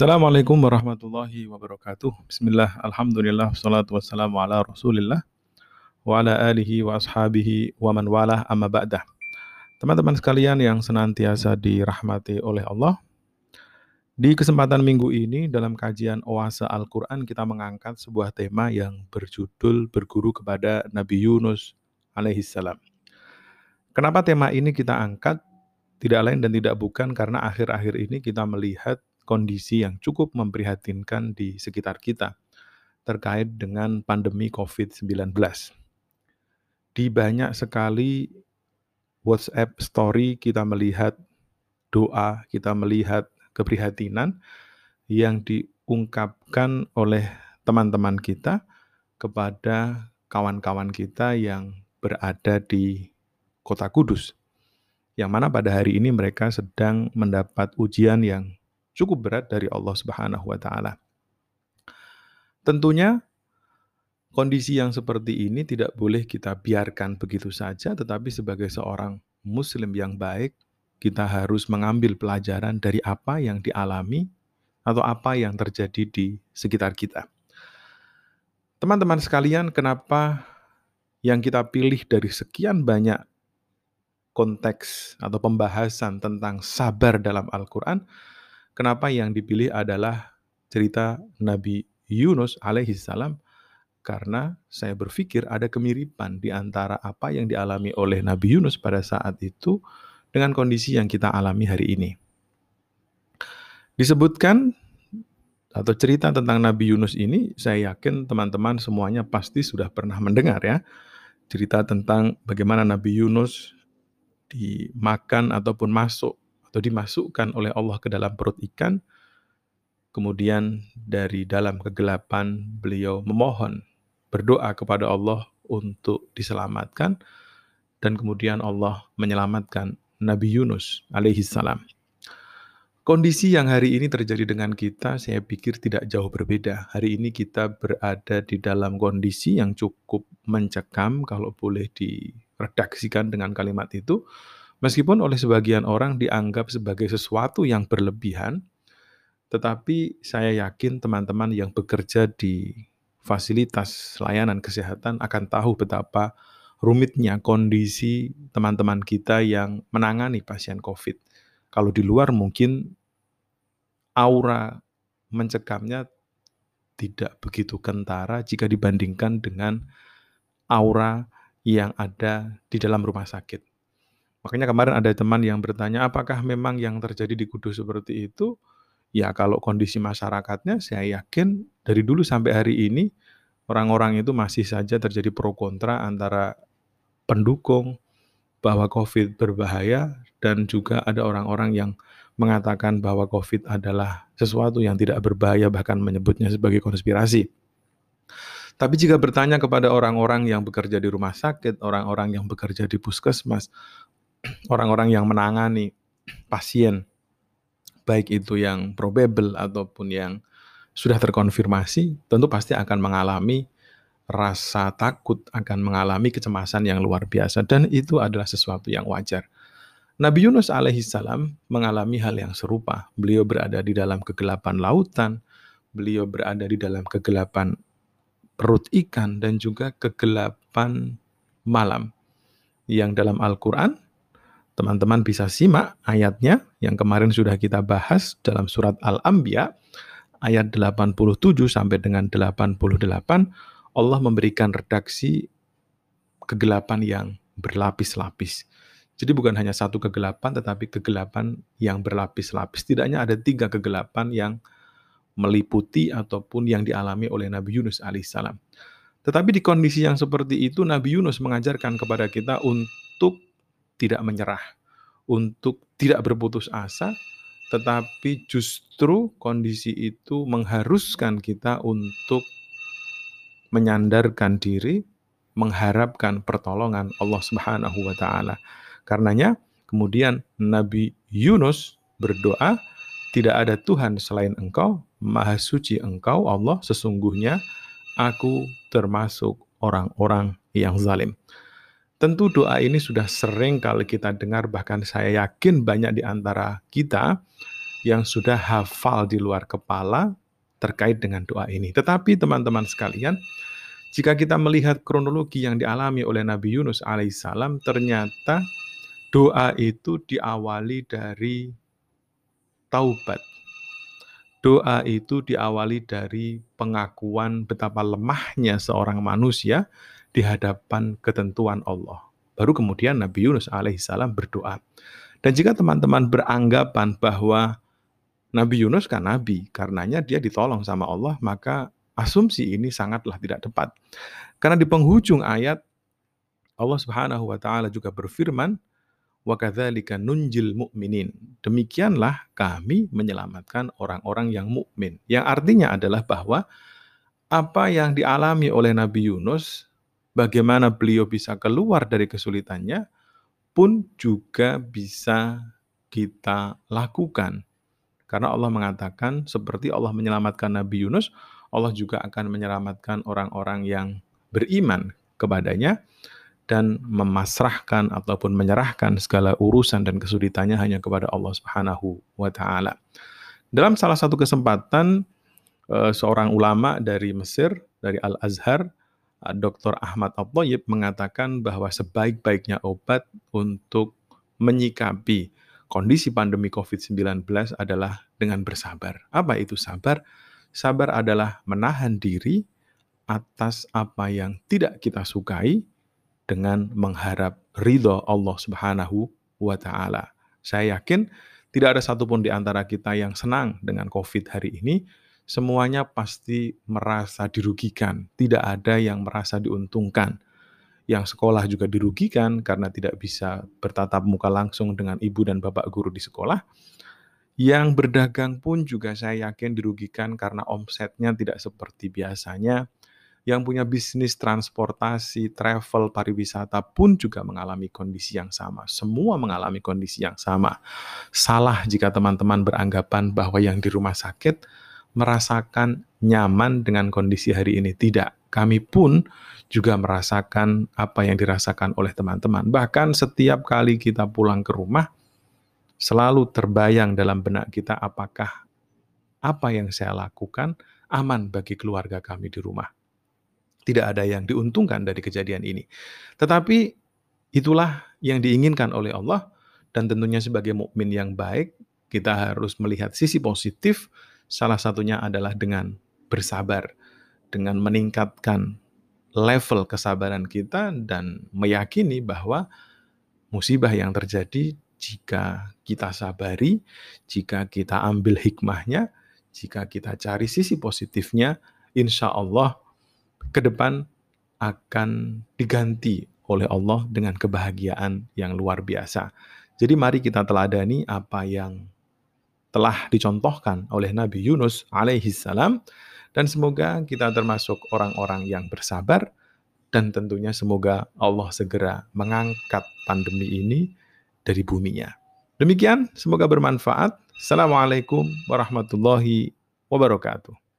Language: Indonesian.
Assalamualaikum warahmatullahi wabarakatuh. Bismillah, alhamdulillah, salatu wassalamu ala rasulillah wa ala alihi wa ashabihi wa man walah amma ba'dah. Teman-teman sekalian yang senantiasa dirahmati oleh Allah, di kesempatan minggu ini dalam kajian Oase Al-Quran kita mengangkat sebuah tema yang berjudul berguru kepada Nabi Yunus alaihissalam. Kenapa tema ini kita angkat? Tidak lain dan tidak bukan karena akhir-akhir ini kita melihat kondisi yang cukup memprihatinkan di sekitar kita terkait dengan pandemi COVID-19. Di banyak sekali WhatsApp story kita melihat doa, kita melihat keprihatinan yang diungkapkan oleh teman-teman kita kepada kawan-kawan kita yang berada di kota Kudus yang mana pada hari ini mereka sedang mendapat ujian yang cukup berat dari Allah Subhanahu wa taala. Tentunya kondisi yang seperti ini tidak boleh kita biarkan begitu saja tetapi sebagai seorang muslim yang baik kita harus mengambil pelajaran dari apa yang dialami atau apa yang terjadi di sekitar kita. Teman-teman sekalian, kenapa yang kita pilih dari sekian banyak konteks atau pembahasan tentang sabar dalam Al-Quran, kenapa yang dipilih adalah cerita Nabi Yunus alaihi salam karena saya berpikir ada kemiripan di antara apa yang dialami oleh Nabi Yunus pada saat itu dengan kondisi yang kita alami hari ini. Disebutkan atau cerita tentang Nabi Yunus ini, saya yakin teman-teman semuanya pasti sudah pernah mendengar ya. Cerita tentang bagaimana Nabi Yunus dimakan ataupun masuk atau dimasukkan oleh Allah ke dalam perut ikan. Kemudian dari dalam kegelapan beliau memohon, berdoa kepada Allah untuk diselamatkan dan kemudian Allah menyelamatkan Nabi Yunus alaihi salam. Kondisi yang hari ini terjadi dengan kita, saya pikir tidak jauh berbeda. Hari ini kita berada di dalam kondisi yang cukup mencekam, kalau boleh di redaksikan dengan kalimat itu, meskipun oleh sebagian orang dianggap sebagai sesuatu yang berlebihan, tetapi saya yakin teman-teman yang bekerja di fasilitas layanan kesehatan akan tahu betapa rumitnya kondisi teman-teman kita yang menangani pasien COVID. Kalau di luar mungkin aura mencekamnya tidak begitu kentara jika dibandingkan dengan aura yang ada di dalam rumah sakit. Makanya kemarin ada teman yang bertanya, apakah memang yang terjadi di Kudus seperti itu? Ya kalau kondisi masyarakatnya, saya yakin dari dulu sampai hari ini, orang-orang itu masih saja terjadi pro kontra antara pendukung bahwa COVID berbahaya dan juga ada orang-orang yang mengatakan bahwa COVID adalah sesuatu yang tidak berbahaya bahkan menyebutnya sebagai konspirasi. Tapi jika bertanya kepada orang-orang yang bekerja di rumah sakit, orang-orang yang bekerja di puskesmas, orang-orang yang menangani pasien, baik itu yang probable ataupun yang sudah terkonfirmasi, tentu pasti akan mengalami rasa takut, akan mengalami kecemasan yang luar biasa, dan itu adalah sesuatu yang wajar. Nabi Yunus alaihissalam mengalami hal yang serupa. Beliau berada di dalam kegelapan lautan, beliau berada di dalam kegelapan perut ikan dan juga kegelapan malam. Yang dalam Al-Quran, teman-teman bisa simak ayatnya yang kemarin sudah kita bahas dalam surat Al-Anbiya, ayat 87 sampai dengan 88, Allah memberikan redaksi kegelapan yang berlapis-lapis. Jadi bukan hanya satu kegelapan, tetapi kegelapan yang berlapis-lapis. Tidaknya ada tiga kegelapan yang meliputi ataupun yang dialami oleh Nabi Yunus alaihissalam. Tetapi di kondisi yang seperti itu Nabi Yunus mengajarkan kepada kita untuk tidak menyerah, untuk tidak berputus asa, tetapi justru kondisi itu mengharuskan kita untuk menyandarkan diri, mengharapkan pertolongan Allah Subhanahu wa taala. Karenanya kemudian Nabi Yunus berdoa, tidak ada Tuhan selain Engkau, Maha suci engkau Allah, sesungguhnya aku termasuk orang-orang yang zalim. Tentu doa ini sudah sering kali kita dengar, bahkan saya yakin banyak di antara kita yang sudah hafal di luar kepala terkait dengan doa ini. Tetapi teman-teman sekalian, jika kita melihat kronologi yang dialami oleh Nabi Yunus alaihissalam, ternyata doa itu diawali dari taubat. Doa itu diawali dari pengakuan betapa lemahnya seorang manusia di hadapan ketentuan Allah. Baru kemudian Nabi Yunus alaihissalam berdoa. Dan jika teman-teman beranggapan bahwa Nabi Yunus kan nabi, karenanya dia ditolong sama Allah, maka asumsi ini sangatlah tidak tepat. Karena di penghujung ayat Allah Subhanahu wa taala juga berfirman, "Wa kadzalika nunjil mu'minin." Demikianlah kami menyelamatkan orang-orang yang mukmin. Yang artinya adalah bahwa apa yang dialami oleh Nabi Yunus, bagaimana beliau bisa keluar dari kesulitannya, pun juga bisa kita lakukan karena Allah mengatakan seperti Allah menyelamatkan Nabi Yunus, Allah juga akan menyelamatkan orang-orang yang beriman kepadanya dan memasrahkan ataupun menyerahkan segala urusan dan kesulitannya hanya kepada Allah Subhanahu wa taala. Dalam salah satu kesempatan eh, seorang ulama dari Mesir, dari Al-Azhar, Dr. Ahmad At-Thayyib mengatakan bahwa sebaik-baiknya obat untuk menyikapi kondisi pandemi COVID-19 adalah dengan bersabar. Apa itu sabar? Sabar adalah menahan diri atas apa yang tidak kita sukai dengan mengharap ridho Allah Subhanahu wa taala. Saya yakin tidak ada satupun di antara kita yang senang dengan COVID hari ini. Semuanya pasti merasa dirugikan. Tidak ada yang merasa diuntungkan yang sekolah juga dirugikan karena tidak bisa bertatap muka langsung dengan ibu dan bapak guru di sekolah. Yang berdagang pun juga saya yakin dirugikan karena omsetnya tidak seperti biasanya. Yang punya bisnis transportasi, travel, pariwisata pun juga mengalami kondisi yang sama. Semua mengalami kondisi yang sama. Salah jika teman-teman beranggapan bahwa yang di rumah sakit merasakan nyaman dengan kondisi hari ini. Tidak, kami pun juga merasakan apa yang dirasakan oleh teman-teman. Bahkan setiap kali kita pulang ke rumah, selalu terbayang dalam benak kita apakah apa yang saya lakukan aman bagi keluarga kami di rumah. Tidak ada yang diuntungkan dari kejadian ini. Tetapi itulah yang diinginkan oleh Allah dan tentunya sebagai mukmin yang baik kita harus melihat sisi positif Salah satunya adalah dengan bersabar, dengan meningkatkan level kesabaran kita dan meyakini bahwa musibah yang terjadi jika kita sabari, jika kita ambil hikmahnya, jika kita cari sisi positifnya, insya Allah ke depan akan diganti oleh Allah dengan kebahagiaan yang luar biasa. Jadi mari kita teladani apa yang telah dicontohkan oleh Nabi Yunus alaihi salam dan semoga kita termasuk orang-orang yang bersabar dan tentunya semoga Allah segera mengangkat pandemi ini dari buminya. Demikian, semoga bermanfaat. Assalamualaikum warahmatullahi wabarakatuh.